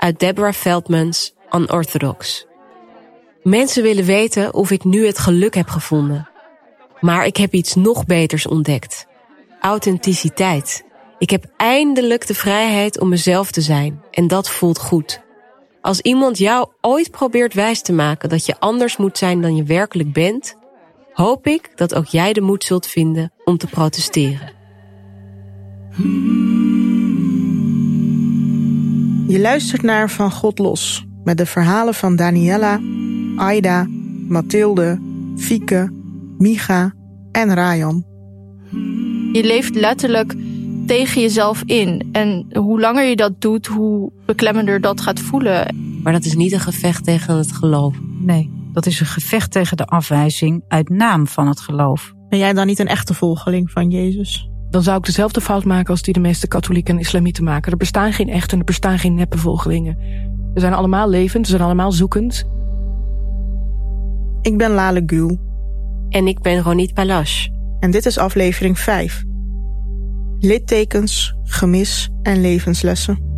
uit Deborah Feldman's Unorthodox. Mensen willen weten of ik nu het geluk heb gevonden. Maar ik heb iets nog beters ontdekt. Authenticiteit. Ik heb eindelijk de vrijheid om mezelf te zijn en dat voelt goed. Als iemand jou ooit probeert wijs te maken dat je anders moet zijn dan je werkelijk bent, hoop ik dat ook jij de moed zult vinden om te protesteren. Je luistert naar Van God Los met de verhalen van Daniela, Aida, Mathilde, Fieke, Micha en Rayan. Je leeft letterlijk tegen jezelf in. En hoe langer je dat doet, hoe beklemmender dat gaat voelen. Maar dat is niet een gevecht tegen het geloof. Nee, dat is een gevecht tegen de afwijzing uit naam van het geloof. Ben jij dan niet een echte volgeling van Jezus? Dan zou ik dezelfde fout maken als die de meeste katholieken en islamieten maken. Er bestaan geen echte en er bestaan geen neppe volgelingen. We zijn allemaal levend, we zijn allemaal zoekend. Ik ben Lale Gül. En ik ben Ronit Palash. En dit is aflevering 5. Littekens, gemis en levenslessen.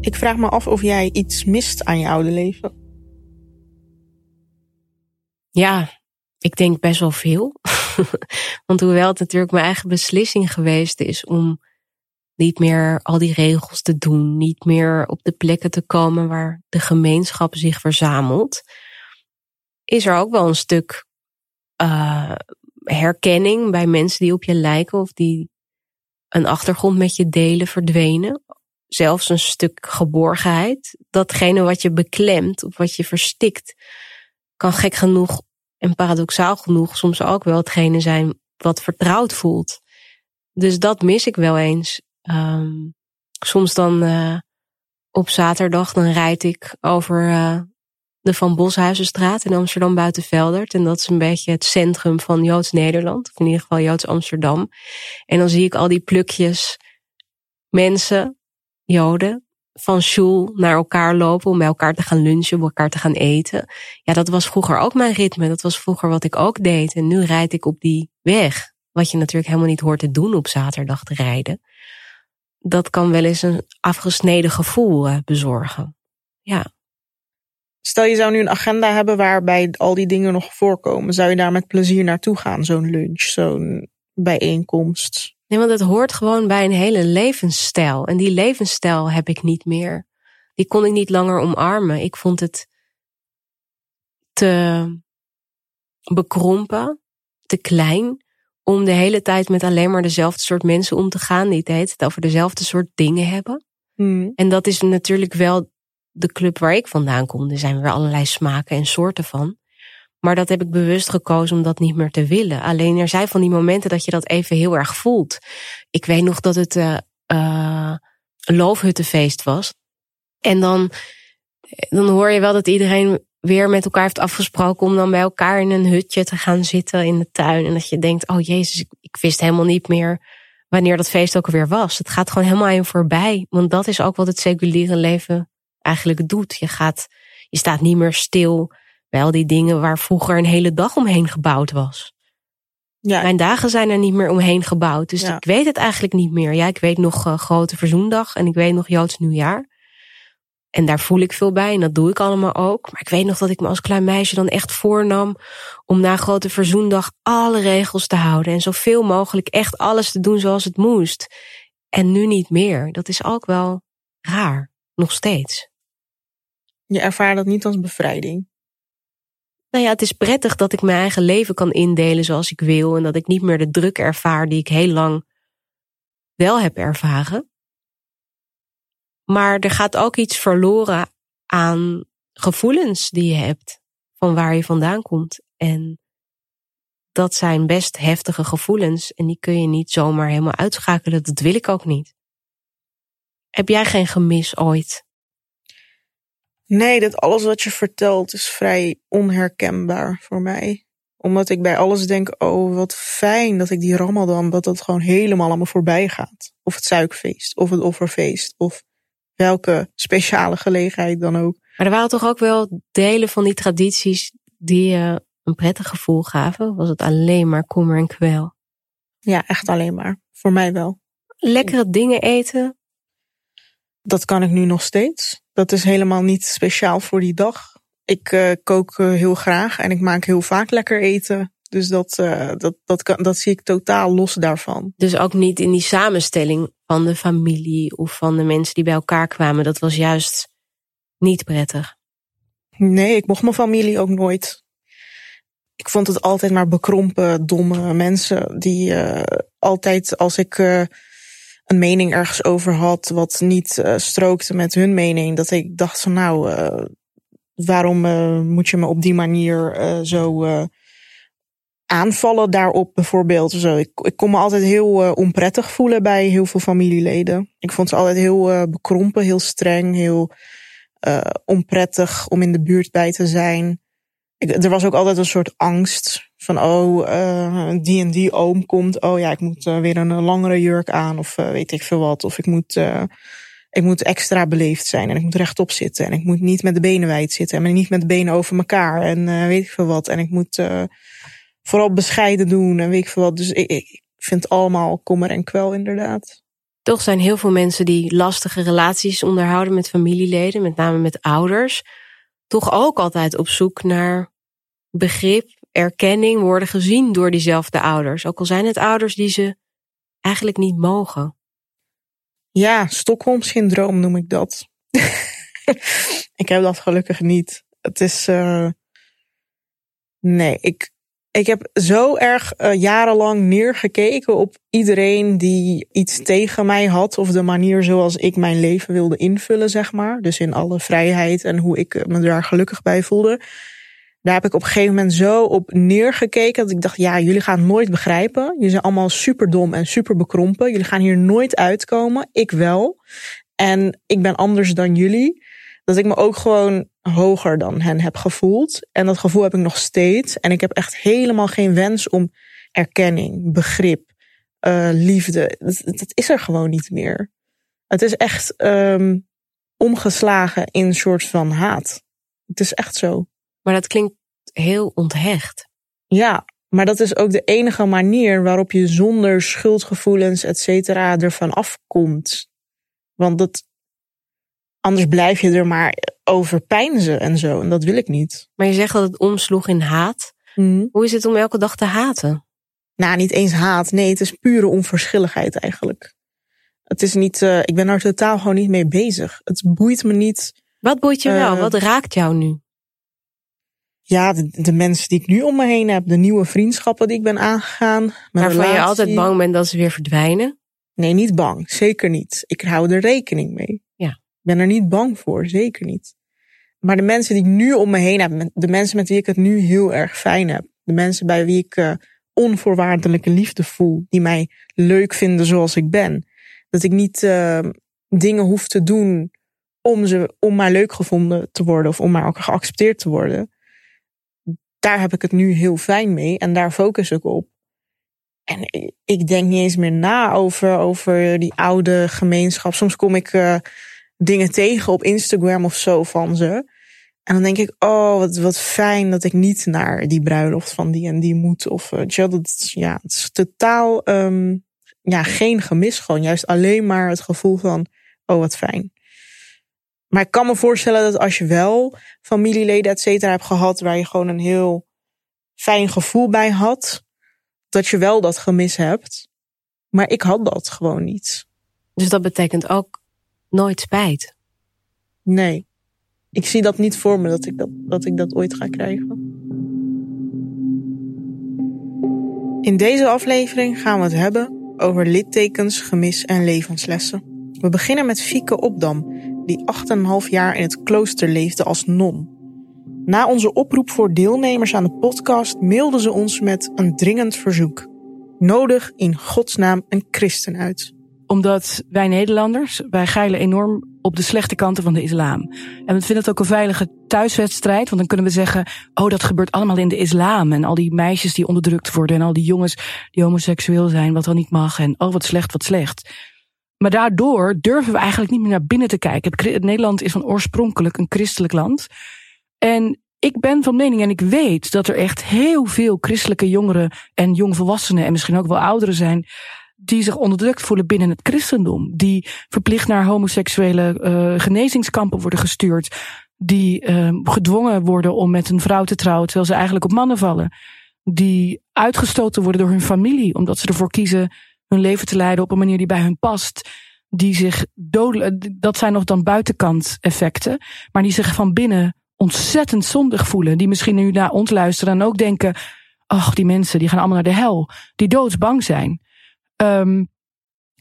Ik vraag me af of jij iets mist aan je oude leven. Ja, ik denk best wel veel. Want hoewel het natuurlijk mijn eigen beslissing geweest is om niet meer al die regels te doen, niet meer op de plekken te komen waar de gemeenschap zich verzamelt, is er ook wel een stuk uh, herkenning bij mensen die op je lijken of die een achtergrond met je delen verdwenen. Zelfs een stuk geborgenheid. Datgene wat je beklemt of wat je verstikt, kan gek genoeg en paradoxaal genoeg soms ook wel hetgene zijn wat vertrouwd voelt. Dus dat mis ik wel eens. Um, soms dan uh, op zaterdag dan rijd ik over uh, de Van Boshuizenstraat in Amsterdam Buitenveldert. En dat is een beetje het centrum van Joods Nederland. Of in ieder geval Joods Amsterdam. En dan zie ik al die plukjes mensen, Joden, van school naar elkaar lopen om bij elkaar te gaan lunchen, om elkaar te gaan eten. Ja, dat was vroeger ook mijn ritme. Dat was vroeger wat ik ook deed. En nu rijd ik op die weg. Wat je natuurlijk helemaal niet hoort te doen op zaterdag te rijden. Dat kan wel eens een afgesneden gevoel uh, bezorgen. Ja. Stel je zou nu een agenda hebben waarbij al die dingen nog voorkomen. Zou je daar met plezier naartoe gaan? Zo'n lunch, zo'n bijeenkomst? Nee, want het hoort gewoon bij een hele levensstijl. En die levensstijl heb ik niet meer. Die kon ik niet langer omarmen. Ik vond het te bekrompen, te klein, om de hele tijd met alleen maar dezelfde soort mensen om te gaan, die het over dezelfde soort dingen hebben. Hmm. En dat is natuurlijk wel de club waar ik vandaan kom. Er zijn weer allerlei smaken en soorten van. Maar dat heb ik bewust gekozen om dat niet meer te willen. Alleen er zijn van die momenten dat je dat even heel erg voelt. Ik weet nog dat het uh, uh, loofhuttenfeest was. En dan, dan hoor je wel dat iedereen weer met elkaar heeft afgesproken om dan bij elkaar in een hutje te gaan zitten in de tuin. En dat je denkt, oh jezus, ik, ik wist helemaal niet meer wanneer dat feest ook alweer was. Het gaat gewoon helemaal in voorbij. Want dat is ook wat het seculiere leven eigenlijk doet. Je gaat, je staat niet meer stil al die dingen waar vroeger een hele dag omheen gebouwd was. Ja. Mijn dagen zijn er niet meer omheen gebouwd. Dus Ja. ik weet het eigenlijk niet meer. Ja, ik weet nog uh, Grote Verzoendag en ik weet nog Joods Nieuwjaar. En daar voel ik veel bij en dat doe ik allemaal ook. Maar ik weet nog dat ik me als klein meisje dan echt voornam om na Grote Verzoendag alle regels te houden. En zoveel mogelijk echt alles te doen zoals het moest. En nu niet meer. Dat is ook wel raar. Nog steeds. Je ervaart dat niet als bevrijding. Nou ja, het is prettig dat ik mijn eigen leven kan indelen zoals ik wil. En dat ik niet meer de druk ervaar die ik heel lang wel heb ervaren. Maar er gaat ook iets verloren aan gevoelens die je hebt. Van waar je vandaan komt. En dat zijn best heftige gevoelens. En die kun je niet zomaar helemaal uitschakelen. Dat wil ik ook niet. Heb jij geen gemis ooit? Nee, dat alles wat je vertelt is vrij onherkenbaar voor mij. Omdat ik bij alles denk, oh wat fijn dat ik die ramadan, dat dat gewoon helemaal aan me voorbij gaat. Of het suikfeest, of het offerfeest, of welke speciale gelegenheid dan ook. Maar er waren toch ook wel delen van die tradities die je een prettig gevoel gaven? Was het alleen maar kommer en kwel? Ja, echt alleen maar. Voor mij wel. Lekkere dingen eten. Dat kan ik nu nog steeds. Dat is helemaal niet speciaal voor die dag. Ik uh, kook uh, heel graag en ik maak heel vaak lekker eten. Dus dat, uh, dat, dat, kan, dat zie ik totaal los daarvan. Dus ook niet in die samenstelling van de familie of van de mensen die bij elkaar kwamen. Dat was juist niet prettig. Nee, ik mocht mijn familie ook nooit. Ik vond het altijd maar bekrompen, domme mensen die altijd als ik een mening ergens over had wat niet uh, strookte met hun mening. Dat ik dacht van nou, uh, waarom uh, moet je me op die manier zo aanvallen daarop bijvoorbeeld. Zo, ik, ik kon me altijd heel onprettig voelen bij heel veel familieleden. Ik vond ze altijd heel bekrompen, heel streng, heel onprettig om in de buurt bij te zijn. Ik, er was ook altijd een soort angst van, oh, uh, die en die oom komt. Oh ja, ik moet uh, weer een langere jurk aan of uh, weet ik veel wat. Of ik moet, ik moet extra beleefd zijn en ik moet rechtop zitten. En ik moet niet met de benen wijd zitten en niet met de benen over elkaar. En weet ik veel wat. En ik moet vooral bescheiden doen en weet ik veel wat. Dus ik, ik vind het allemaal kommer en kwel inderdaad. Toch zijn heel veel mensen die lastige relaties onderhouden met familieleden, met name met ouders, toch ook altijd op zoek naar begrip, erkenning worden gezien door diezelfde ouders. Ook al zijn het ouders die ze eigenlijk niet mogen. Ja, Stockholm-syndroom noem ik dat. ik heb dat gelukkig niet. Het is. Uh... Nee, ik, ik heb zo erg uh, jarenlang neergekeken op iedereen die iets tegen mij had. Of de manier zoals ik mijn leven wilde invullen, zeg maar. Dus in alle vrijheid en hoe ik me daar gelukkig bij voelde daar heb ik op een gegeven moment zo op neergekeken dat ik dacht, ja, jullie gaan nooit begrijpen. Jullie zijn allemaal super dom en super bekrompen. Jullie gaan hier nooit uitkomen. Ik wel. En ik ben anders dan jullie. Dat ik me ook gewoon hoger dan hen heb gevoeld. En dat gevoel heb ik nog steeds. En ik heb echt helemaal geen wens om erkenning, begrip, uh, liefde. Dat, dat, is er gewoon niet meer. Het is echt um, omgeslagen in een soort van haat. Het is echt zo. Maar dat klinkt heel onthecht. Ja, maar dat is ook de enige manier waarop je zonder schuldgevoelens, et cetera, ervan afkomt. Want dat, anders blijf je er maar over pijnzen en zo. En dat wil ik niet. Maar je zegt dat het omsloeg in haat. Mm. Hoe is het om elke dag te haten? Nou, niet eens haat. Nee, het is pure onverschilligheid eigenlijk. Het is niet, uh, ik ben er totaal gewoon niet mee bezig. Het boeit me niet. Wat boeit je uh, wel? Wat raakt jou nu? Ja, de, de, mensen die ik nu om me heen heb, de nieuwe vriendschappen die ik ben aangegaan. Waarvan je altijd bang bent dat ze weer verdwijnen? Nee, niet bang. Zeker niet. Ik hou er rekening mee. Ja. Ik ben er niet bang voor. Zeker niet. Maar de mensen die ik nu om me heen heb, de mensen met wie ik het nu heel erg fijn heb, de mensen bij wie ik uh, onvoorwaardelijke liefde voel, die mij leuk vinden zoals ik ben. Dat ik niet uh, dingen hoef te doen om, ze, om maar leuk gevonden te worden of om maar ook geaccepteerd te worden daar heb ik het nu heel fijn mee en daar focus ik op. En ik denk niet eens meer na over, over die oude gemeenschap. Soms kom ik uh, dingen tegen op Instagram of zo van ze. En dan denk ik, oh, wat, wat fijn dat ik niet naar die bruiloft van die en die moet. Of dat, ja, het is totaal um, ja, geen gemis. Gewoon juist alleen maar het gevoel van, oh, wat fijn. Maar ik kan me voorstellen dat als je wel familieleden, et cetera, hebt gehad, waar je gewoon een heel fijn gevoel bij had, dat je wel dat gemis hebt. Maar ik had dat gewoon niet. Dus dat betekent ook nooit spijt? Nee. Ik zie dat niet voor me dat ik dat, dat, ik dat ooit ga krijgen. In deze aflevering gaan we het hebben over littekens, gemis en levenslessen. We beginnen met Fieke Opdam, die 8,5 jaar in het klooster leefde als non. Na onze oproep voor deelnemers aan de podcast mailden ze ons met een dringend verzoek. Nodig in godsnaam een christen uit. Omdat wij Nederlanders, wij geilen enorm op de slechte kanten van de islam. En we vinden het ook een veilige thuiswedstrijd. Want dan kunnen we zeggen, oh dat gebeurt allemaal in de islam. En al die meisjes die onderdrukt worden. En al die jongens die homoseksueel zijn, wat dan niet mag. En oh wat slecht, wat slecht. Maar daardoor durven we eigenlijk niet meer naar binnen te kijken. Nederland is van oorspronkelijk een christelijk land. En ik ben van mening en ik weet dat er echt heel veel christelijke jongeren en jongvolwassenen en misschien ook wel ouderen zijn die zich onderdrukt voelen binnen het christendom. Die verplicht naar homoseksuele uh, genezingskampen worden gestuurd. Die uh, gedwongen worden om met een vrouw te trouwen terwijl ze eigenlijk op mannen vallen. Die uitgestoten worden door hun familie omdat ze ervoor kiezen hun leven te leiden op een manier die bij hun past. Die zich dodelijk, dat zijn nog dan buitenkant effecten, maar die zich van binnen ontzettend zondig voelen. Die misschien nu naar ons luisteren en ook denken, ach, die mensen die gaan allemaal naar de hel. Die doodsbang zijn. Um,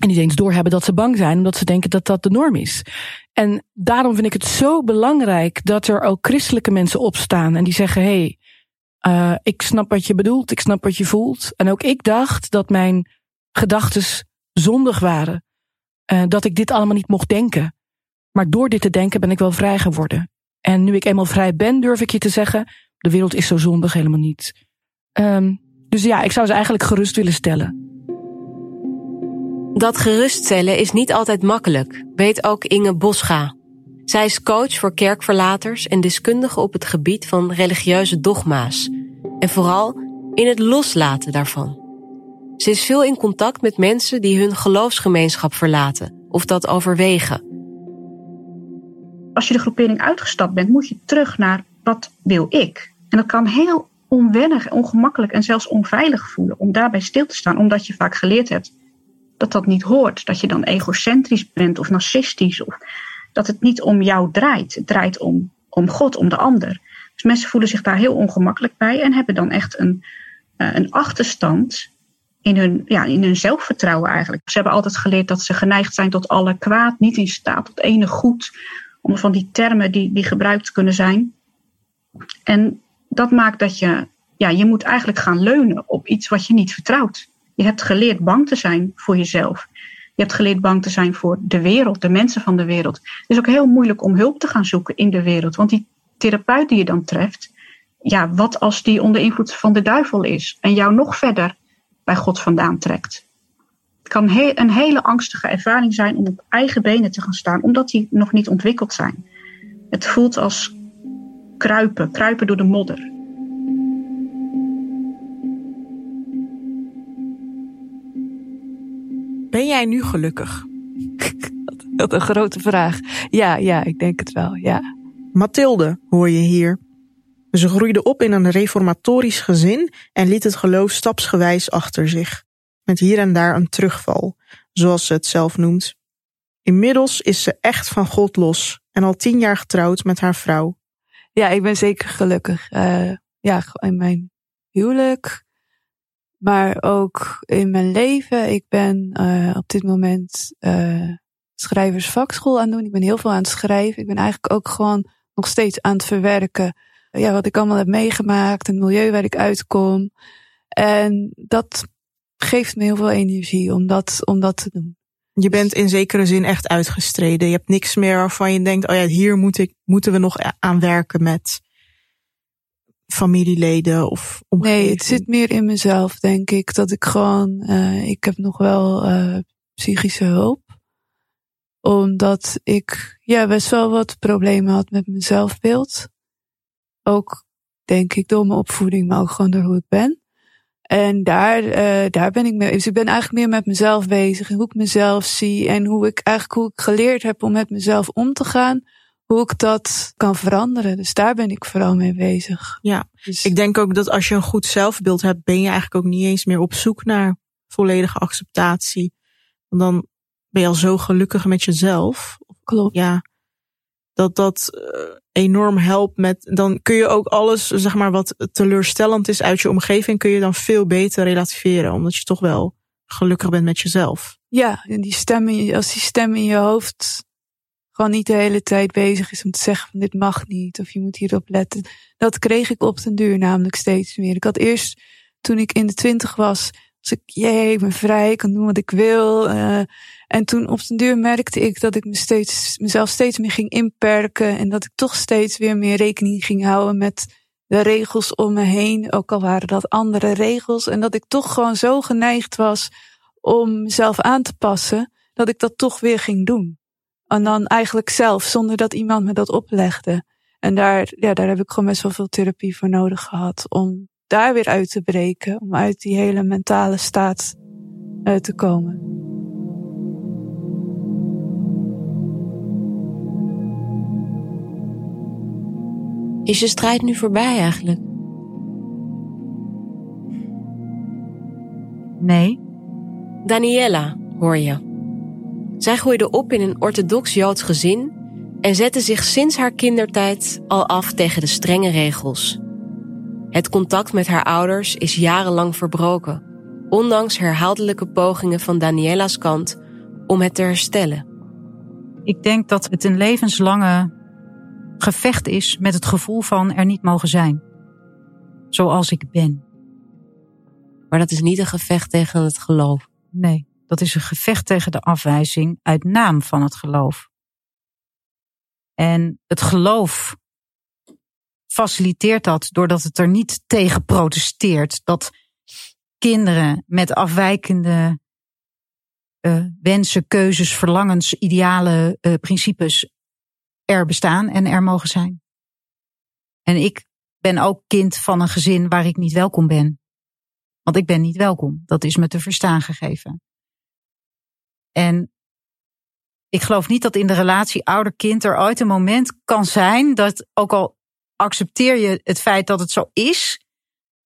en niet eens doorhebben dat ze bang zijn, omdat ze denken dat dat de norm is. En daarom vind ik het zo belangrijk dat er ook christelijke mensen opstaan en die zeggen: hé, hey, uh, ik snap wat je bedoelt, ik snap wat je voelt. En ook ik dacht dat mijn gedachten zondig waren. Uh, dat ik dit allemaal niet mocht denken. Maar door dit te denken ben ik wel vrij geworden. En nu ik eenmaal vrij ben, durf ik je te zeggen: de wereld is zo zondig helemaal niet. Um, dus ja, ik zou ze eigenlijk gerust willen stellen. Dat geruststellen is niet altijd makkelijk, weet ook Inge Bosga. Zij is coach voor kerkverlaters en deskundige op het gebied van religieuze dogma's. En vooral in het loslaten daarvan. Ze is veel in contact met mensen die hun geloofsgemeenschap verlaten of dat overwegen. Als je de groepering uitgestapt bent, moet je terug naar wat wil ik. En dat kan heel onwennig, ongemakkelijk en zelfs onveilig voelen om daarbij stil te staan, omdat je vaak geleerd hebt dat dat niet hoort. Dat je dan egocentrisch bent of narcistisch. Of dat het niet om jou draait. Het draait om, om God, om de ander. Dus mensen voelen zich daar heel ongemakkelijk bij en hebben dan echt een, uh, een achterstand in hun, ja, in hun zelfvertrouwen eigenlijk. Ze hebben altijd geleerd dat ze geneigd zijn tot alle kwaad, niet in staat tot ene goed. Om van die termen die, die gebruikt kunnen zijn. En dat maakt dat je, ja, je moet eigenlijk gaan leunen op iets wat je niet vertrouwt. Je hebt geleerd bang te zijn voor jezelf. Je hebt geleerd bang te zijn voor de wereld, de mensen van de wereld. Het is ook heel moeilijk om hulp te gaan zoeken in de wereld. Want die therapeut die je dan treft, ja, wat als die onder invloed van de duivel is en jou nog verder bij God vandaan trekt? Het kan een hele angstige ervaring zijn om op eigen benen te gaan staan, omdat die nog niet ontwikkeld zijn. Het voelt als kruipen, kruipen door de modder. Ben jij nu gelukkig? Dat een grote vraag. Ja, ja, ik denk het wel, ja. Mathilde hoor je hier. Ze groeide op in een reformatorisch gezin en liet het geloof stapsgewijs achter zich. Met hier en daar een terugval, zoals ze het zelf noemt. Inmiddels is ze echt van God los en al tien jaar getrouwd met haar vrouw. Ja, ik ben zeker gelukkig. Uh, ja, in mijn huwelijk maar ook in mijn leven. Ik ben uh, op dit moment uh, schrijversvakschool aan het doen. Ik ben heel veel aan het schrijven. Ik ben eigenlijk ook gewoon nog steeds aan het verwerken. Ja, wat ik allemaal heb meegemaakt, het milieu waar ik uitkom. En dat geeft me heel veel energie om dat, om dat te doen. Je bent in zekere zin echt uitgestreden. Je hebt niks meer waarvan je denkt, oh ja, hier moet ik, moeten we nog aan werken met familieleden of omgeving? Nee, het zit meer in mezelf, denk ik. Dat ik gewoon, uh, ik heb nog wel uh, psychische hulp. Omdat ik ja, best wel wat problemen had met mijn zelfbeeld. Ook, denk ik, door mijn opvoeding, maar ook gewoon door hoe ik ben. En daar, uh, daar ben ik mee. Dus ik ben eigenlijk meer met mezelf bezig. En hoe ik mezelf zie. En hoe ik eigenlijk hoe ik geleerd heb om met mezelf om te gaan hoe ik dat kan veranderen. Dus daar ben ik vooral mee bezig. Ja, dus... ik denk ook dat als je een goed zelfbeeld hebt, ben je eigenlijk ook niet eens meer op zoek naar volledige acceptatie. Want dan ben je al zo gelukkig met jezelf. Klopt. Ja, dat dat uh, enorm helpt met. Dan kun je ook alles, zeg maar, wat teleurstellend is uit je omgeving, kun je dan veel beter relativeren. Omdat je toch wel gelukkig bent met jezelf. Ja, en die stem als die stem in je hoofd gewoon niet de hele tijd bezig is om te zeggen van dit mag niet of je moet hierop letten. Dat kreeg ik op den duur namelijk steeds meer. Ik had eerst, toen ik in de twintig was, was ik, jee, ik ben vrij, ik kan doen wat ik wil. Uh, en toen op den duur merkte ik dat ik me steeds, mezelf steeds meer ging inperken en dat ik toch steeds weer meer rekening ging houden met de regels om me heen, ook al waren dat andere regels. En dat ik toch gewoon zo geneigd was om mezelf aan te passen, dat ik dat toch weer ging doen. En dan eigenlijk zelf, zonder dat iemand me dat oplegde. En daar, ja, daar heb ik gewoon best wel veel therapie voor nodig gehad. Om daar weer uit te breken. Om uit die hele mentale staat uh, te komen. Is je strijd nu voorbij eigenlijk? Nee. Daniela, hoor je. Zij groeide op in een orthodox Joods gezin en zette zich sinds haar kindertijd al af tegen de strenge regels. Het contact met haar ouders is jarenlang verbroken, ondanks herhaaldelijke pogingen van Daniela's kant om het te herstellen. Ik denk dat het een levenslange gevecht is met het gevoel van er niet mogen zijn. Zoals ik ben. Maar dat is niet een gevecht tegen het geloof. Nee, dat is een gevecht tegen de afwijzing uit naam van het geloof. En het geloof faciliteert dat doordat het er niet tegen protesteert. Dat kinderen met afwijkende uh, wensen, keuzes, verlangens, ideale uh, principes er bestaan en er mogen zijn. En ik ben ook kind van een gezin waar ik niet welkom ben. Want ik ben niet welkom. Dat is me te verstaan gegeven. En ik geloof niet dat in de relatie ouder-kind er ooit een moment kan zijn dat, ook al accepteer je het feit dat het zo is,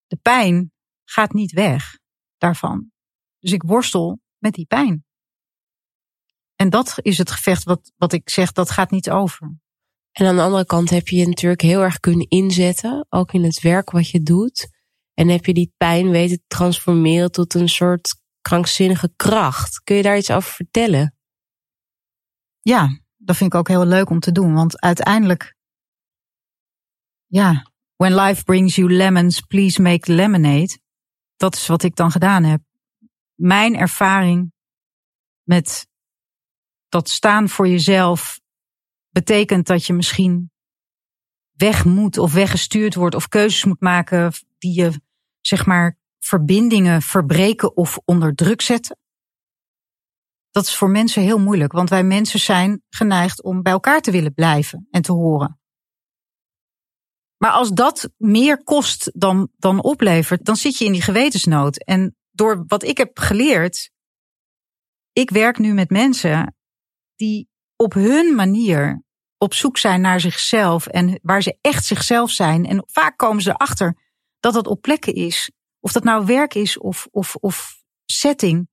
de pijn gaat niet weg daarvan. Dus ik worstel met die pijn. En dat is het gevecht wat, wat ik zeg, dat gaat niet over. En aan de andere kant heb je je natuurlijk heel erg kunnen inzetten, ook in het werk wat je doet. En heb je die pijn weten te transformeren tot een soort krankzinnige kracht. Kun je daar iets over vertellen? Ja, dat vind ik ook heel leuk om te doen. Want uiteindelijk, ja, when life brings you lemons, please make lemonade. Dat is wat ik dan gedaan heb. Mijn ervaring met dat staan voor jezelf betekent dat je misschien weg moet of weggestuurd wordt of keuzes moet maken die je zeg maar verbindingen verbreken of onder druk zetten. Dat is voor mensen heel moeilijk, want wij mensen zijn geneigd om bij elkaar te willen blijven en te horen. Maar als dat meer kost dan, dan oplevert, dan zit je in die gewetensnood. En door wat ik heb geleerd, ik werk nu met mensen die op hun manier op zoek zijn naar zichzelf en waar ze echt zichzelf zijn. En vaak komen ze erachter dat dat op plekken is, of dat nou werk is of, of, of setting,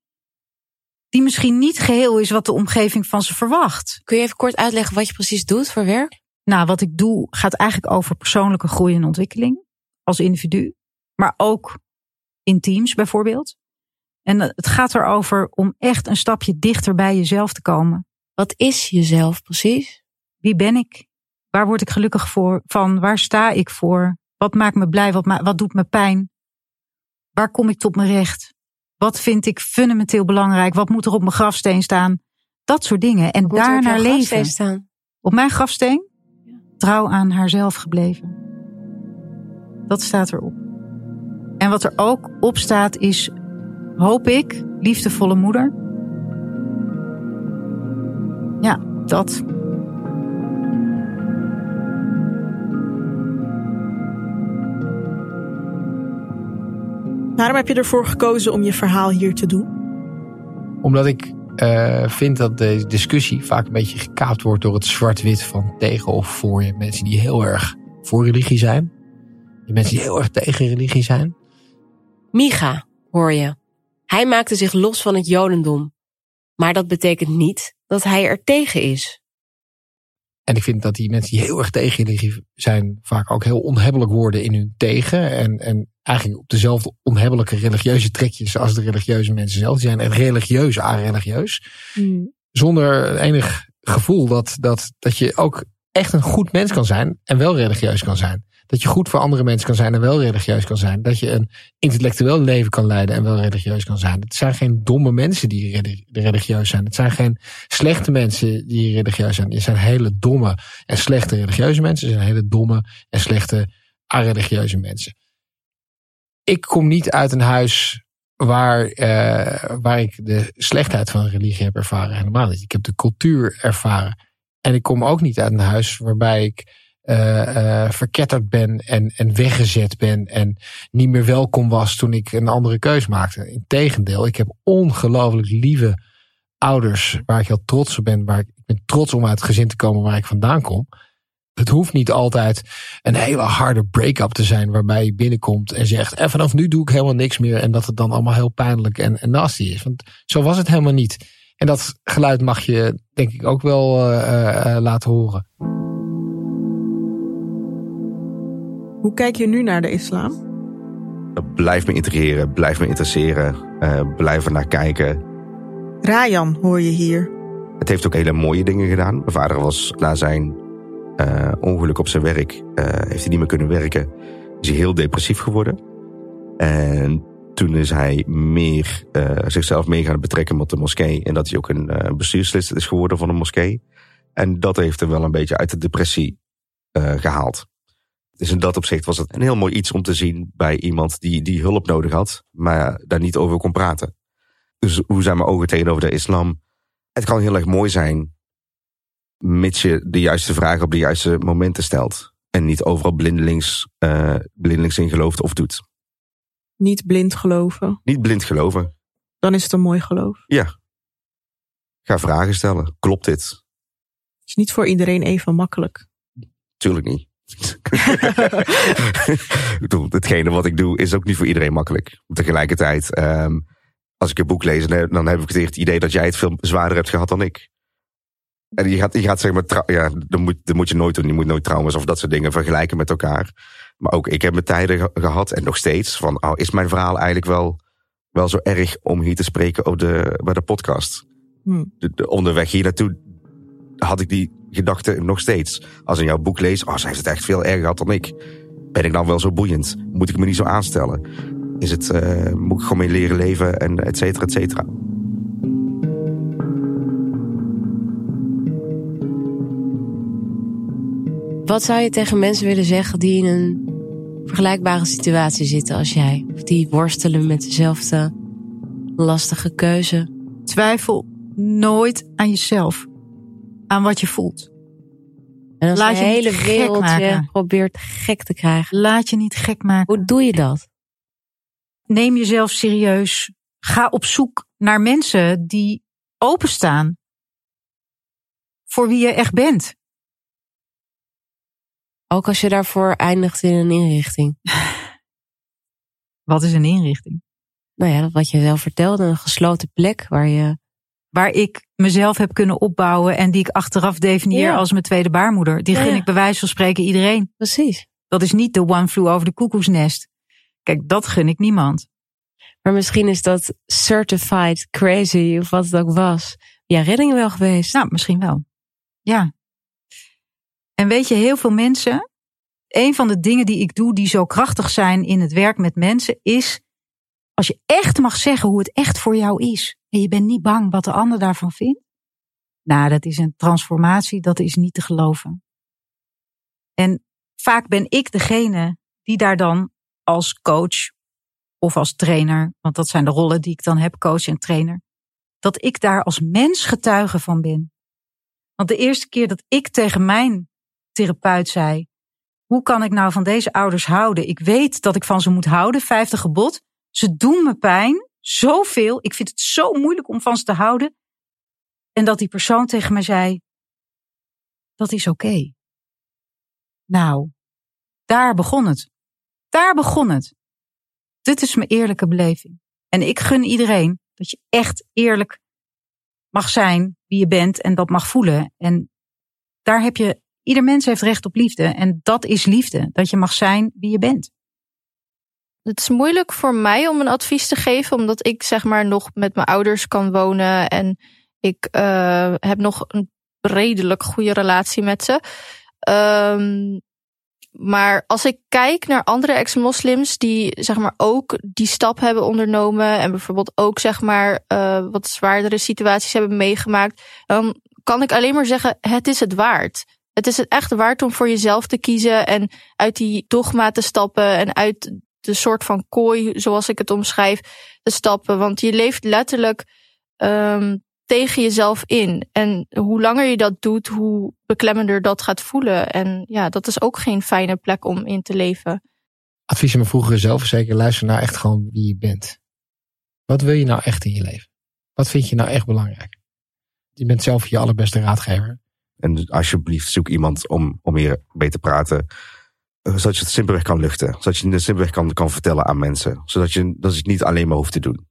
die misschien niet geheel is wat de omgeving van ze verwacht. Kun je even kort uitleggen wat je precies doet voor werk? Nou, wat ik doe gaat eigenlijk over persoonlijke groei en ontwikkeling als individu, maar ook in teams bijvoorbeeld. En het gaat erover om echt een stapje dichter bij jezelf te komen. Wat is jezelf precies? Wie ben ik? Waar word ik gelukkig voor, van? Waar sta ik voor? Wat maakt me blij? Wat, wat doet me pijn? Waar kom ik tot mijn recht? Wat vind ik fundamenteel belangrijk? Wat moet er op mijn grafsteen staan? Dat soort dingen. En daarnaar leven. Staan? Op mijn grafsteen? Trouw aan haarzelf gebleven. Dat staat erop. En wat er ook op staat is, hoop ik, liefdevolle moeder. Ja, dat. Waarom heb je ervoor gekozen om je verhaal hier te doen? Omdat ik uh, vind dat deze discussie vaak een beetje gekaapt wordt door het zwart-wit van tegen of voor je. Mensen die heel erg voor religie zijn. Die mensen die heel erg tegen religie zijn. Micha, hoor je. Hij maakte zich los van het Jodendom. Maar dat betekent niet dat hij er tegen is. En ik vind dat die mensen die heel erg tegen religie zijn, vaak ook heel onhebbelijk worden in hun tegen. En, en eigenlijk op dezelfde onhebbelijke religieuze trekjes als de religieuze mensen zelf. Die zijn echt religieus a-religieus. Mm. Zonder enig gevoel dat, dat, dat je ook echt een goed mens kan zijn en wel religieus kan zijn. Dat je goed voor andere mensen kan zijn en wel religieus kan zijn. Dat je een intellectueel leven kan leiden en wel religieus kan zijn. Het zijn geen domme mensen die religieus zijn. Het zijn geen slechte mensen die religieus zijn. Het zijn hele domme en slechte religieuze mensen. Het zijn hele domme en slechte a-religieuze mensen. Ik kom niet uit een huis waar, uh, waar ik de slechtheid van religie heb ervaren. Helemaal niet. Ik heb de cultuur ervaren. En ik kom ook niet uit een huis waarbij ik uh, verketterd ben en, en weggezet ben en niet meer welkom was toen ik een andere keus maakte. Integendeel, ik heb ongelooflijk lieve ouders waar ik heel trots op ben, waar ik, ben trots om uit het gezin te komen waar ik vandaan kom. Het hoeft niet altijd een hele harde break-up te zijn waarbij je binnenkomt en zegt en vanaf nu doe ik helemaal niks meer en dat het dan allemaal heel pijnlijk en, en nasty is. Want zo was het helemaal niet. En dat geluid mag je denk ik ook wel uh, laten horen. Hoe kijk je nu naar de islam? Blijf me integreren, blijf me interesseren, uh, blijf er naar kijken. Rayan hoor je hier. Het heeft ook hele mooie dingen gedaan. Mijn vader was na zijn uh, ongeluk op zijn werk, uh, heeft hij niet meer kunnen werken. Is hij heel depressief geworden. En toen is hij meer zichzelf mee gaan betrekken met de moskee. En dat hij ook een bestuurslid is geworden van de moskee. En dat heeft hem wel een beetje uit de depressie gehaald. Dus in dat opzicht was het een heel mooi iets om te zien bij iemand die, die hulp nodig had, maar daar niet over kon praten. Dus hoe zijn mijn ogen tegenover de islam? Het kan heel erg mooi zijn, mits je de juiste vragen op de juiste momenten stelt. En niet overal blindelings, uh, blindelings in gelooft of doet. Niet blind geloven. Niet blind geloven. Dan is het een mooi geloof. Ja. Ga vragen stellen. Klopt dit? Het is niet voor iedereen even makkelijk. Tuurlijk niet. Hetgene wat ik doe is ook niet voor iedereen makkelijk. Tegelijkertijd, um, als ik een boek lees, dan heb ik het idee dat jij het veel zwaarder hebt gehad dan ik. En je gaat, je gaat zeg maar, ja, dat moet, dat moet je nooit doen. Je moet nooit trauma's of dat soort dingen vergelijken met elkaar. Maar ook ik heb mijn tijden gehad en nog steeds van, oh, is mijn verhaal eigenlijk wel, wel zo erg om hier te spreken op de, bij de podcast? De, de, onderweg hier naartoe had ik die gedachte nog steeds. Als ik jouw boek lees, oh, zij heeft het echt veel erger gehad dan ik. Ben ik dan wel zo boeiend? Moet ik me niet zo aanstellen? Is het, uh, moet ik gewoon mee leren leven en et cetera, et cetera. Wat zou je tegen mensen willen zeggen die in een vergelijkbare situatie zitten als jij? Of die worstelen met dezelfde lastige keuze? Twijfel nooit aan jezelf. Aan wat je voelt. En als Laat je, hele wereld je probeert gek te krijgen. Laat je niet gek maken. Hoe doe je dat? Neem jezelf serieus. Ga op zoek naar mensen die openstaan. Voor wie je echt bent. Ook als je daarvoor eindigt in een inrichting. Wat is een inrichting? Nou ja, wat je wel vertelde, een gesloten plek waar je. Waar ik mezelf heb kunnen opbouwen en die ik achteraf definieer als mijn tweede baarmoeder. Die ja, gun ik bij wijze van spreken iedereen. Precies. Dat is niet de one flew over de koekoesnest. Kijk, dat gun ik niemand. Maar misschien is dat certified crazy of wat het ook was. Ja, redding wel geweest. Nou, misschien wel. Ja. En weet je, heel veel mensen, een van de dingen die ik doe die zo krachtig zijn in het werk met mensen, is als je echt mag zeggen hoe het echt voor jou is. En je bent niet bang wat de ander daarvan vindt. Nou, dat is een transformatie, dat is niet te geloven. En vaak ben ik degene die daar dan als coach of als trainer, want dat zijn de rollen die ik dan heb, coach en trainer, dat ik daar als mens getuige van ben. Want de eerste keer dat ik tegen mijn therapeut zei: Hoe kan ik nou van deze ouders houden? Ik weet dat ik van ze moet houden, vijfde gebod. Ze doen me pijn, zoveel. Ik vind het zo moeilijk om ze te houden. En dat die persoon tegen mij zei: Dat is oké. Nou, daar begon het. Daar begon het. Dit is mijn eerlijke beleving. En ik gun iedereen dat je echt eerlijk mag zijn wie je bent en dat mag voelen. En daar heb je Ieder mens heeft recht op liefde en dat is liefde, dat je mag zijn wie je bent. Het is moeilijk voor mij om een advies te geven, omdat ik zeg maar nog met mijn ouders kan wonen en ik uh, heb nog een redelijk goede relatie met ze. Um, maar als ik kijk naar andere ex-moslims die zeg maar ook die stap hebben ondernomen en bijvoorbeeld ook zeg maar uh, wat zwaardere situaties hebben meegemaakt, dan kan ik alleen maar zeggen: het is het waard. Het is het echt waard om voor jezelf te kiezen en uit die dogma te stappen en uit de soort van kooi, zoals ik het omschrijf, te stappen. Want je leeft letterlijk um, tegen jezelf in. En hoe langer je dat doet, hoe beklemmender dat gaat voelen. En ja, dat is ook geen fijne plek om in te leven. Advies aan mijn vroegere zelfverzekering, luister naar echt gewoon wie je bent. Wat wil je nou echt in je leven? Wat vind je nou echt belangrijk? Je bent zelf je allerbeste raadgever. En alsjeblieft zoek iemand om, om hier mee te praten. Zodat je het simpelweg kan luchten. Zodat je het simpelweg kan, kan vertellen aan mensen. Zodat je, dat je het niet alleen maar hoeft te doen.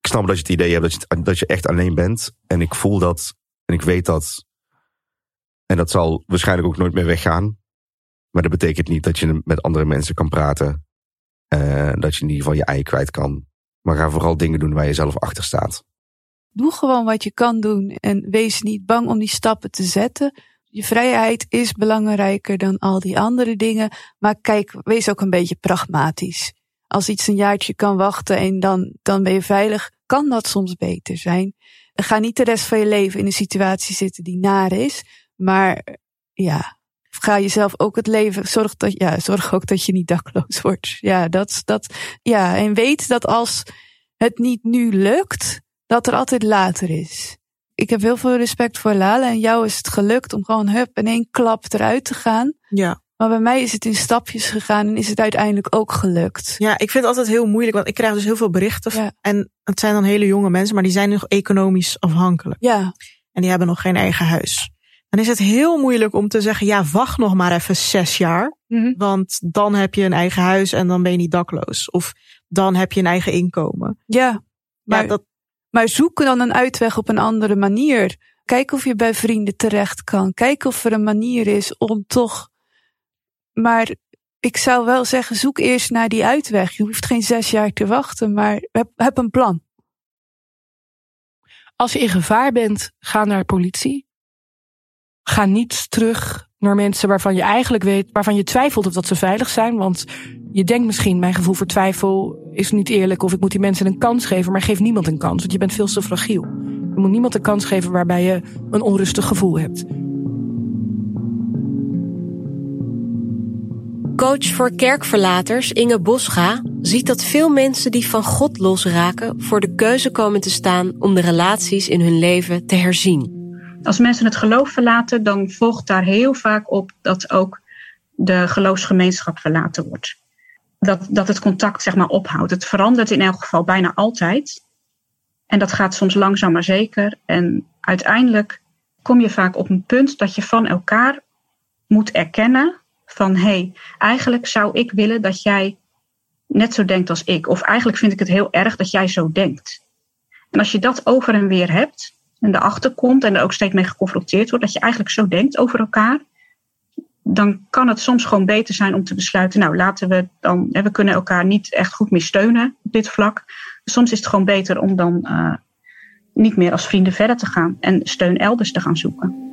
Ik snap dat je het idee hebt dat je, dat je echt alleen bent. En ik voel dat. En ik weet dat. En dat zal waarschijnlijk ook nooit meer weggaan. Maar dat betekent niet dat je met andere mensen kan praten. Eh, dat je in ieder geval je ei kwijt kan. Maar ga vooral dingen doen waar je zelf achter staat. Doe gewoon wat je kan doen en wees niet bang om die stappen te zetten. Je vrijheid is belangrijker dan al die andere dingen. Maar kijk, wees ook een beetje pragmatisch. Als iets een jaartje kan wachten en dan, dan ben je veilig, kan dat soms beter zijn. Ga niet de rest van je leven in een situatie zitten die naar is. Maar ja, ga jezelf ook het leven, zorg, dat, ja, zorg ook dat je niet dakloos wordt. Ja, dat, dat, ja, en weet dat als het niet nu lukt, dat er altijd later is. Ik heb heel veel respect voor Lala en jou is het gelukt om gewoon hup in één klap eruit te gaan. Ja. Maar bij mij is het in stapjes gegaan en is het uiteindelijk ook gelukt. Ja, ik vind het altijd heel moeilijk, want ik krijg dus heel veel berichten. Ja. En het zijn dan hele jonge mensen, maar die zijn nog economisch afhankelijk. Ja, En die hebben nog geen eigen huis. Dan is het heel moeilijk om te zeggen, ja, wacht nog maar even zes jaar. Mhm. Want dan heb je een eigen huis en dan ben je niet dakloos. Of dan heb je een eigen inkomen. ja. Maar Maar, dat, maar zoek dan een uitweg op een andere manier. Kijk of je bij vrienden terecht kan. Kijk of er een manier is om toch. Maar ik zou wel zeggen, zoek eerst naar die uitweg. Je hoeft geen zes jaar te wachten, maar heb, heb een plan. Als je in gevaar bent, ga naar politie. Ga niet terug naar mensen waarvan je eigenlijk weet, waarvan je twijfelt of dat ze veilig zijn. Want je denkt misschien, mijn gevoel voor twijfel is niet eerlijk of ik moet die mensen een kans geven, maar geef niemand een kans, want je bent veel te fragiel. Je moet niemand een kans geven waarbij je een onrustig gevoel hebt. Coach voor kerkverlaters Inge Bosga ziet dat veel mensen die van God losraken voor de keuze komen te staan om de relaties in hun leven te herzien. Als mensen het geloof verlaten, dan volgt daar heel vaak op dat ook de geloofsgemeenschap verlaten wordt. Dat, dat het contact zeg maar ophoudt. Het verandert in elk geval bijna altijd. En dat gaat soms langzaam maar zeker. En uiteindelijk kom je vaak op een punt dat je van elkaar moet erkennen van hé, hey, eigenlijk zou ik willen dat jij net zo denkt als ik. Of eigenlijk vind ik het heel erg dat jij zo denkt. En als je dat over en weer hebt en erachter komt en er ook steeds mee geconfronteerd wordt dat je eigenlijk zo denkt over elkaar, dan kan het soms gewoon beter zijn om te besluiten, nou laten we dan, we kunnen elkaar niet echt goed meer steunen op dit vlak. Soms is het gewoon beter om dan uh, niet meer als vrienden verder te gaan en steun elders te gaan zoeken.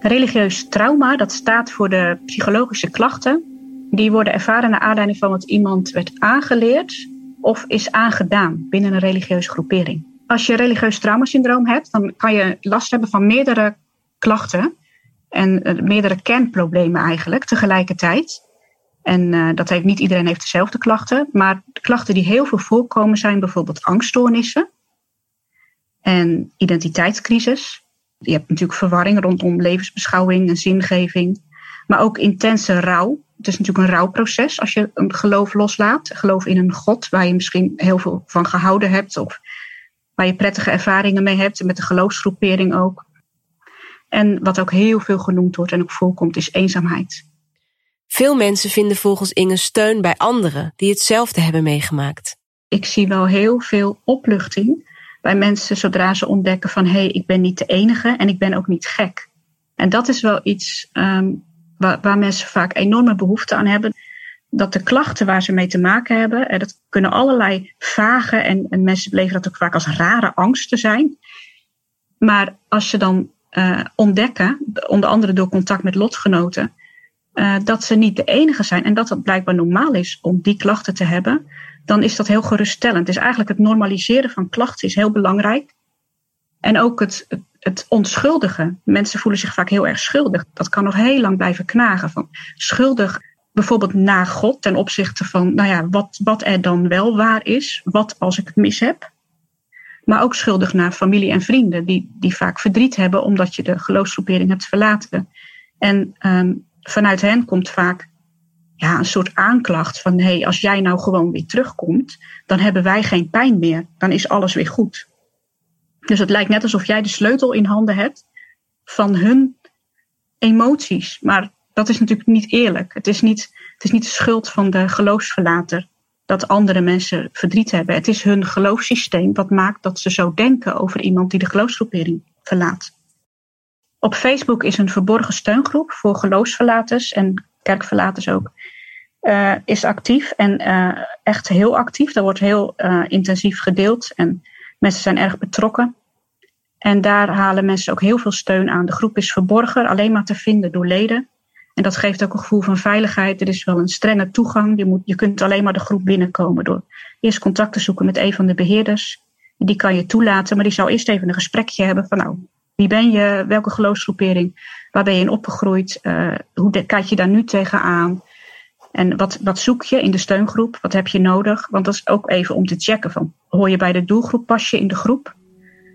Religieus trauma, dat staat voor de psychologische klachten. Die worden ervaren naar aanleiding van wat iemand werd aangeleerd of is aangedaan binnen een religieuze groepering. Als je religieus traumasyndroom hebt, dan kan je last hebben van meerdere klachten en uh, meerdere kernproblemen eigenlijk tegelijkertijd. En uh, dat heeft niet iedereen heeft dezelfde klachten, maar de klachten die heel veel voorkomen zijn bijvoorbeeld angststoornissen en identiteitscrisis. Je hebt natuurlijk verwarring rondom levensbeschouwing en zingeving, maar ook intense rouw. Het is natuurlijk een rouwproces als je een geloof loslaat. Geloof in een God waar je misschien heel veel van gehouden hebt of waar je prettige ervaringen mee hebt met de geloofsgroepering ook. En wat ook heel veel genoemd wordt en ook voorkomt is eenzaamheid. Veel mensen vinden volgens Inge steun bij anderen die hetzelfde hebben meegemaakt. Ik zie wel heel veel opluchting bij mensen zodra ze ontdekken van hé, hey, ik ben niet de enige en ik ben ook niet gek. En dat is wel iets um, waar, waar, mensen vaak enorme behoefte aan hebben. Dat de klachten waar ze mee te maken hebben, en dat kunnen allerlei vage en, en mensen beleven dat ook vaak als rare angsten zijn. Maar als je dan uh, ontdekken, onder andere door contact met lotgenoten, uh, dat ze niet de enige zijn en dat het blijkbaar normaal is om die klachten te hebben, dan is dat heel geruststellend. Dus eigenlijk het normaliseren van klachten is heel belangrijk. En ook het, het, het onschuldigen. Mensen voelen zich vaak heel erg schuldig. Dat kan nog heel lang blijven knagen. Van schuldig bijvoorbeeld naar God ten opzichte van, nou ja, wat, wat er dan wel waar is. Wat als ik het mis heb. Maar ook schuldig naar familie en vrienden, die, die vaak verdriet hebben omdat je de geloofsgroepering hebt verlaten. En um, vanuit hen komt vaak ja, een soort aanklacht van hé, hey, als jij nou gewoon weer terugkomt, dan hebben wij geen pijn meer. Dan is alles weer goed. Dus het lijkt net alsof jij de sleutel in handen hebt van hun emoties. Maar dat is natuurlijk niet eerlijk. Het is niet, het is niet de schuld van de geloofsverlater dat andere mensen verdriet hebben. Het is hun geloofssysteem wat maakt dat ze zo denken over iemand die de geloofsgroepering verlaat. Op Facebook is een verborgen steungroep voor geloofsverlaters en kerkverlaters ook. Uh, is actief en uh, echt heel actief. Daar wordt heel uh, intensief gedeeld en mensen zijn erg betrokken. En daar halen mensen ook heel veel steun aan. De groep is verborgen, alleen maar te vinden door leden. En dat geeft ook een gevoel van veiligheid. Er is wel een strenge toegang. Je, moet, je kunt alleen maar de groep binnenkomen door eerst contact te zoeken met een van de beheerders. Die kan je toelaten, maar die zou eerst even een gesprekje hebben van nou, wie ben je, welke geloofsgroepering, waar ben je in opgegroeid, uh, hoe kijk je daar nu tegenaan? En wat, wat zoek je in de steungroep? Wat heb je nodig? Want dat is ook even om te checken van, hoor je bij de doelgroep, pas je in de groep?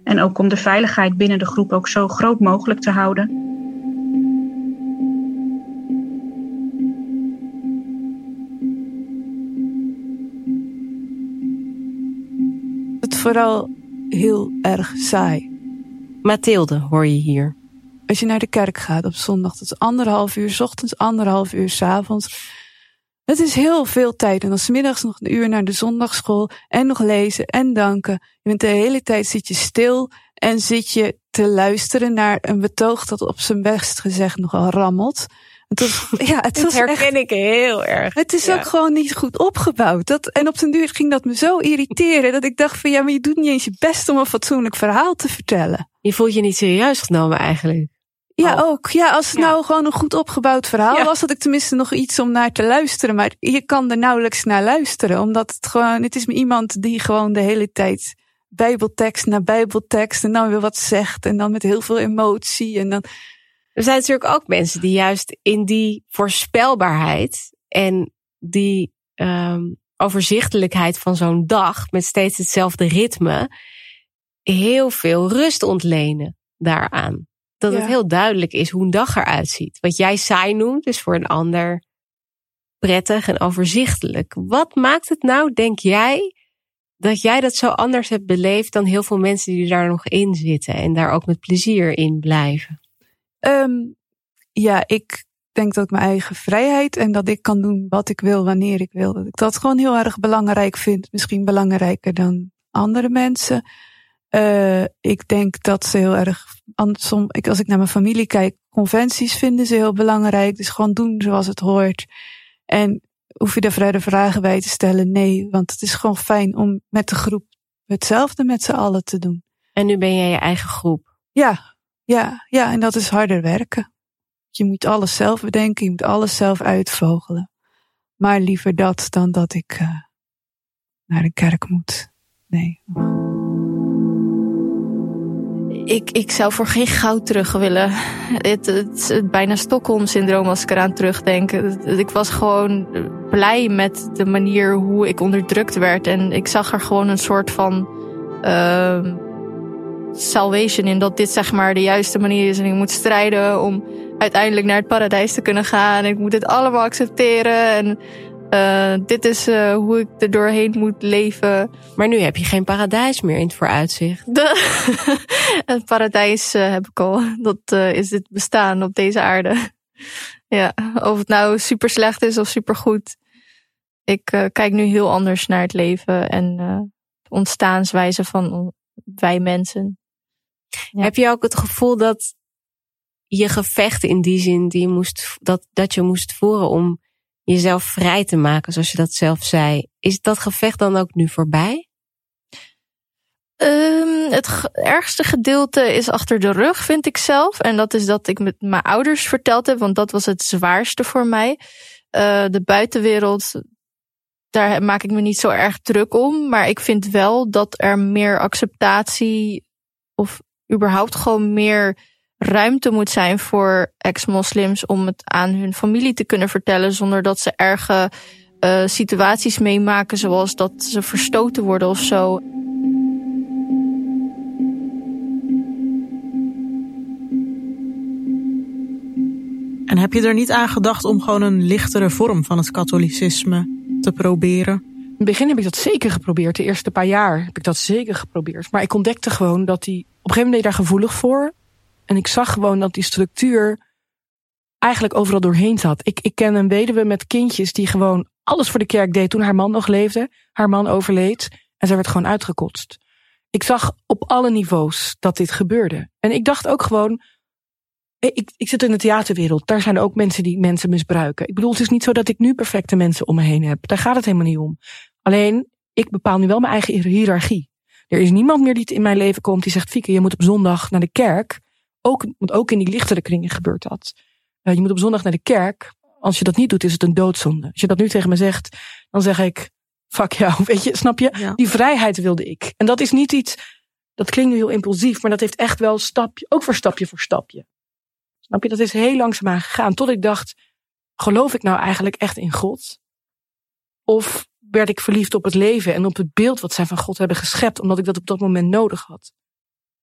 En ook om de veiligheid binnen de groep ook zo groot mogelijk te houden. Vooral heel erg saai. Mathilde hoor je hier. Als je naar de kerk gaat op zondag, dat is anderhalf uur s ochtends, anderhalf uur s avonds. Het is heel veel tijd. En dan middags nog een uur naar de zondagschool en nog lezen en danken. Je bent de hele tijd zit je stil en zit je te luisteren naar een betoog dat op zijn best gezegd nogal rammelt. Het was, ja, het was herken echt, ik heel erg. Het is Ja. ook gewoon niet goed opgebouwd. Dat, en op den duur ging dat me zo irriteren dat ik dacht van ja, maar je doet niet eens je best om een fatsoenlijk verhaal te vertellen. Je voelt je niet serieus genomen eigenlijk. Ja, Oh. ook. Ja, als het Ja. nou gewoon een goed opgebouwd verhaal Ja. was, had ik tenminste nog iets om naar te luisteren. Maar je kan er nauwelijks naar luisteren, omdat het gewoon, het is me iemand die gewoon de hele tijd bijbeltekst na bijbeltekst en dan weer wat zegt en dan met heel veel emotie en dan, Er zijn natuurlijk ook mensen die juist in die voorspelbaarheid en die ehm, overzichtelijkheid van zo'n dag met steeds hetzelfde ritme heel veel rust ontlenen daaraan. Dat het heel duidelijk is hoe een dag eruit ziet. Wat jij saai noemt, is voor een ander prettig en overzichtelijk. Wat maakt het nou, denk jij, dat jij dat zo anders hebt beleefd dan heel veel mensen die daar nog in zitten en daar ook met plezier in blijven? Ehm, ja, ik denk dat ik mijn eigen vrijheid en dat ik kan doen wat ik wil wanneer ik wil. Dat ik dat gewoon heel erg belangrijk vind. Misschien belangrijker dan andere mensen. Eh, ik denk dat ze heel erg, andersom, ik, als ik naar mijn familie kijk, conventies vinden ze heel belangrijk. Dus gewoon doen zoals het hoort. En hoef je daar verder vragen bij te stellen? Nee, want het is gewoon fijn om met de groep hetzelfde met z'n allen te doen. En nu ben jij je eigen groep. Ja, ja, ja, en dat is harder werken. Je moet alles zelf bedenken, je moet alles zelf uitvogelen. Maar liever dat dan dat ik eh, naar de kerk moet. Nee. Ik, ik zou voor geen goud terug willen. Het, het, bijna Stockholm-syndroom als ik eraan terugdenk. Ik was gewoon blij met de manier hoe ik onderdrukt werd. En ik zag er gewoon een soort van ehm, salvation in. Dat dit zeg maar de juiste manier is. En ik moet strijden om uiteindelijk naar het paradijs te kunnen gaan. Ik moet dit allemaal accepteren. En eh, dit is eh, hoe ik er doorheen moet leven. Maar nu heb je geen paradijs meer in het vooruitzicht. De, het paradijs eh, heb ik al. Dat is het bestaan op deze aarde. Ja, of het nou super slecht is of super goed. Ik kijk nu heel anders naar het leven en de ontstaanswijze van wij mensen. Ja. Heb je ook het gevoel dat je gevecht in die zin die je moest, dat, dat je moest voeren om jezelf vrij te maken, zoals je dat zelf zei. Is dat gevecht dan ook nu voorbij? Ehm, het ergste gedeelte is achter de rug, vind ik zelf. En dat is dat ik met mijn ouders verteld heb, want dat was het zwaarste voor mij. Eh, de buitenwereld, daar maak ik me niet zo erg druk om. Maar ik vind wel dat er meer acceptatie of überhaupt gewoon meer ruimte moet zijn voor ex-moslims om het aan hun familie te kunnen vertellen zonder dat ze erge eh, situaties meemaken, zoals dat ze verstoten worden of zo. En heb je er niet aan gedacht om gewoon een lichtere vorm van het katholicisme te proberen? Het begin heb ik dat zeker geprobeerd. De eerste paar jaar heb ik dat zeker geprobeerd. Maar ik ontdekte gewoon dat die... Op een gegeven moment je daar gevoelig voor. En ik zag gewoon dat die structuur eigenlijk overal doorheen zat. Ik, ik ken een weduwe met kindjes die gewoon alles voor de kerk deed toen haar man nog leefde. Haar man overleed en zij werd gewoon uitgekotst. Ik zag op alle niveaus dat dit gebeurde. En ik dacht ook gewoon, ik, ik zit in de theaterwereld. Daar zijn er ook mensen die mensen misbruiken. Ik bedoel, het is niet zo dat ik nu perfecte mensen om me heen heb. Daar gaat het helemaal niet om. Alleen, ik bepaal nu wel mijn eigen hiërarchie. Er is niemand meer die in mijn leven komt die zegt, Fieke, je moet op zondag naar de kerk. Ook, want ook in die lichtere kringen gebeurt dat. Uh, je moet op zondag naar de kerk. Als je dat niet doet, is het een doodzonde. Als je dat nu tegen me zegt, dan zeg ik, fuck jou, weet je, snap je? Ja. Die vrijheid wilde ik. En dat is niet iets, dat klinkt nu heel impulsief, maar dat heeft echt wel stapje, ook voor stapje voor stapje. Snap je? Dat is heel langzaamaan gegaan. Tot ik dacht, geloof ik nou eigenlijk echt in God? Of werd ik verliefd op het leven en op het beeld wat zij van God hebben geschept, omdat ik dat op dat moment nodig had?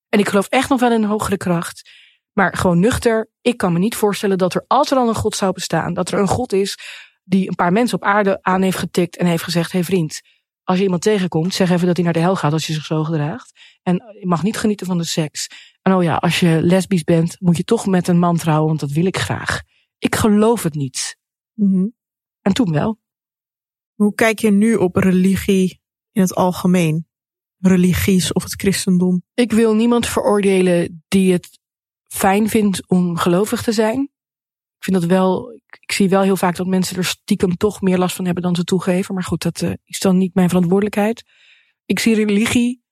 En ik geloof echt nog wel in een hogere kracht. Maar gewoon nuchter, ik kan me niet voorstellen dat er, als er al een God zou bestaan, dat er een God is die een paar mensen op aarde aan heeft getikt en heeft gezegd: Hé hey vriend, als je iemand tegenkomt, zeg even dat hij naar de hel gaat als je zich zo gedraagt. En je mag niet genieten van de seks. En oh ja, als je lesbisch bent, moet je toch met een man trouwen, want dat wil ik graag. Ik geloof het niet. Mhm. En toen wel. Hoe kijk je nu op religie in het algemeen? Religies of het christendom? Ik wil niemand veroordelen die het fijn vindt om gelovig te zijn. Ik vind dat wel, ik, zie wel heel vaak dat mensen er stiekem toch meer last van hebben dan ze toegeven. Maar goed, dat uh, is dan niet mijn verantwoordelijkheid. Ik zie religie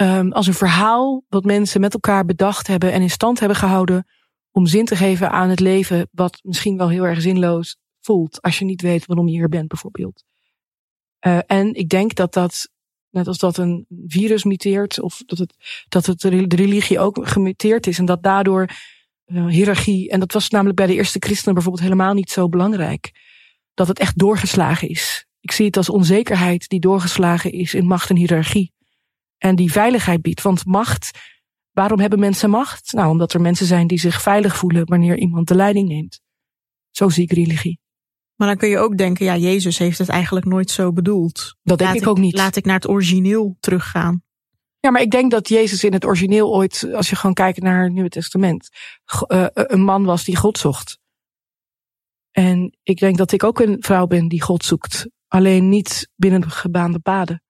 um, als een verhaal wat mensen met elkaar bedacht hebben en in stand hebben gehouden om zin te geven aan het leven, wat misschien wel heel erg zinloos voelt als je niet weet waarom je hier bent, bijvoorbeeld. Uh, en ik denk dat dat, net als dat een virus muteert, of dat het, dat het de religie ook gemuteerd is en dat daardoor uh, hiërarchie, en dat was namelijk bij de eerste christenen bijvoorbeeld helemaal niet zo belangrijk, dat het echt doorgeslagen is. Ik zie het als onzekerheid die doorgeslagen is in macht en hiërarchie. En die veiligheid biedt. Want macht, waarom hebben mensen macht? Nou, omdat er mensen zijn die zich veilig voelen wanneer iemand de leiding neemt. Zo zie ik religie. Maar dan kun je ook denken, ja, Jezus heeft het eigenlijk nooit zo bedoeld. Dat denk ik ook niet. Laat ik naar het origineel teruggaan. Ja, maar ik denk dat Jezus in het origineel ooit, als je gewoon kijkt naar het Nieuwe Testament, uh, een man was die God zocht. En ik denk dat ik ook een vrouw ben die God zoekt. Alleen niet binnen de gebaande paden.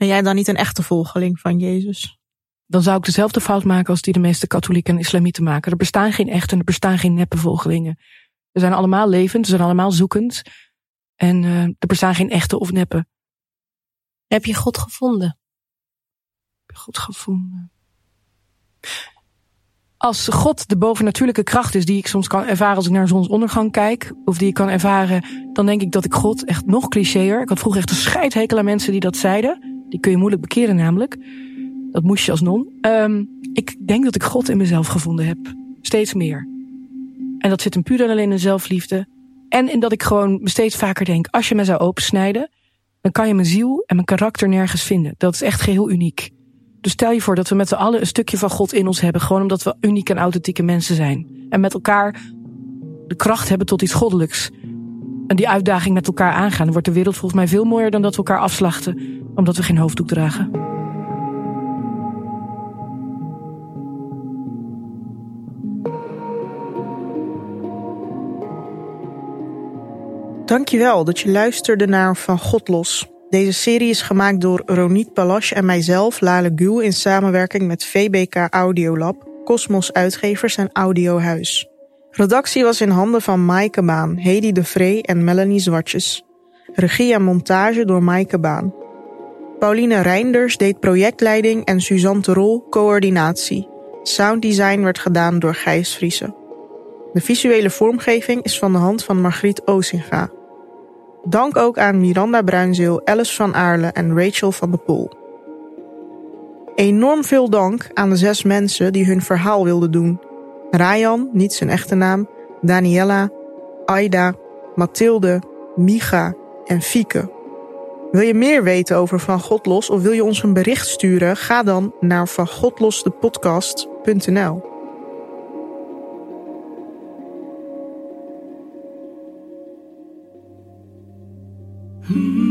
Ben jij dan niet een echte volgeling van Jezus? Dan zou ik dezelfde fout maken als die de meeste katholieken en islamieten maken. Er bestaan geen echte en er bestaan geen neppe volgelingen. We zijn allemaal levend, we zijn allemaal zoekend. En uh, er bestaan geen echte of neppe. Heb je God gevonden? Heb je God gevonden? Als God de bovennatuurlijke kracht is die ik soms kan ervaren als ik naar zonsondergang kijk, of die ik kan ervaren, dan denk ik dat ik God echt nog clichéer. Ik had vroeger echt een scheidhekel aan mensen die dat zeiden. Die kun je moeilijk bekeren namelijk. Dat moest je als non. Um, ik denk dat ik God in mezelf gevonden heb. Steeds meer. En dat zit hem puur en alleen in zelfliefde. En in dat ik gewoon steeds vaker denk, als je me zou opensnijden, dan kan je mijn ziel en mijn karakter nergens vinden. Dat is echt geheel uniek. Dus stel je voor dat we met z'n allen een stukje van God in ons hebben, gewoon omdat we unieke en authentieke mensen zijn. En met elkaar de kracht hebben tot iets goddelijks. En die uitdaging met elkaar aangaan, dan wordt de wereld volgens mij veel mooier dan dat we elkaar afslachten, omdat we geen hoofddoek dragen. Dankjewel dat je luisterde naar Van God Los. Deze serie is gemaakt door Ronit Palash en mijzelf, Lale Gul, in samenwerking met VBK Audiolab, Cosmos Uitgevers en Audiohuis. Redactie was in handen van Maaike Baan, Hedy de Vree en Melanie Zwartjes. Regie en montage door Maaike Baan. Pauline Reinders deed projectleiding en Suzanne Terol coördinatie. Sounddesign werd gedaan door Gijs Vriese. De visuele vormgeving is van de hand van Margriet Ozinga. Dank ook aan Miranda Bruinzeel, Alice van Aarle en Rachel van de Poel. Enorm veel dank aan de zes mensen die hun verhaal wilden doen. Rayan, niet zijn echte naam, Daniella, Aida, Mathilde, Micha en Fieke. Wil je meer weten over Van God Los of wil je ons een bericht sturen? Ga dan naar vangodlosdepodcast.nl. Hmm.